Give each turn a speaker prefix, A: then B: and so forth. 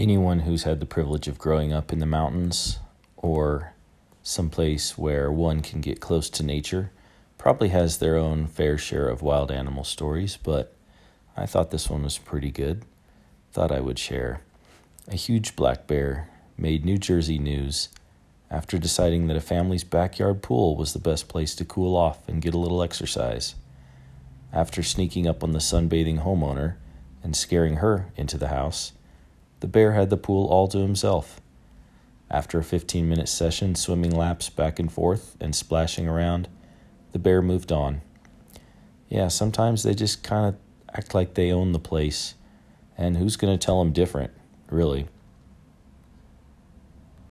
A: Anyone who's had the privilege of growing up in the mountains or someplace where one can get close to nature probably has their own fair share of wild animal stories, but I thought this one was pretty good. Thought I would share. A huge black bear made New Jersey news after deciding that a family's backyard pool was the best place to cool off and get a little exercise. After sneaking up on the sunbathing homeowner and scaring her into the house, the bear had the pool all to himself. After a 15 minute session swimming laps back and forth and splashing around, the bear moved on. Yeah, sometimes they just kind of act like they own the place, and who's going to tell them different, really?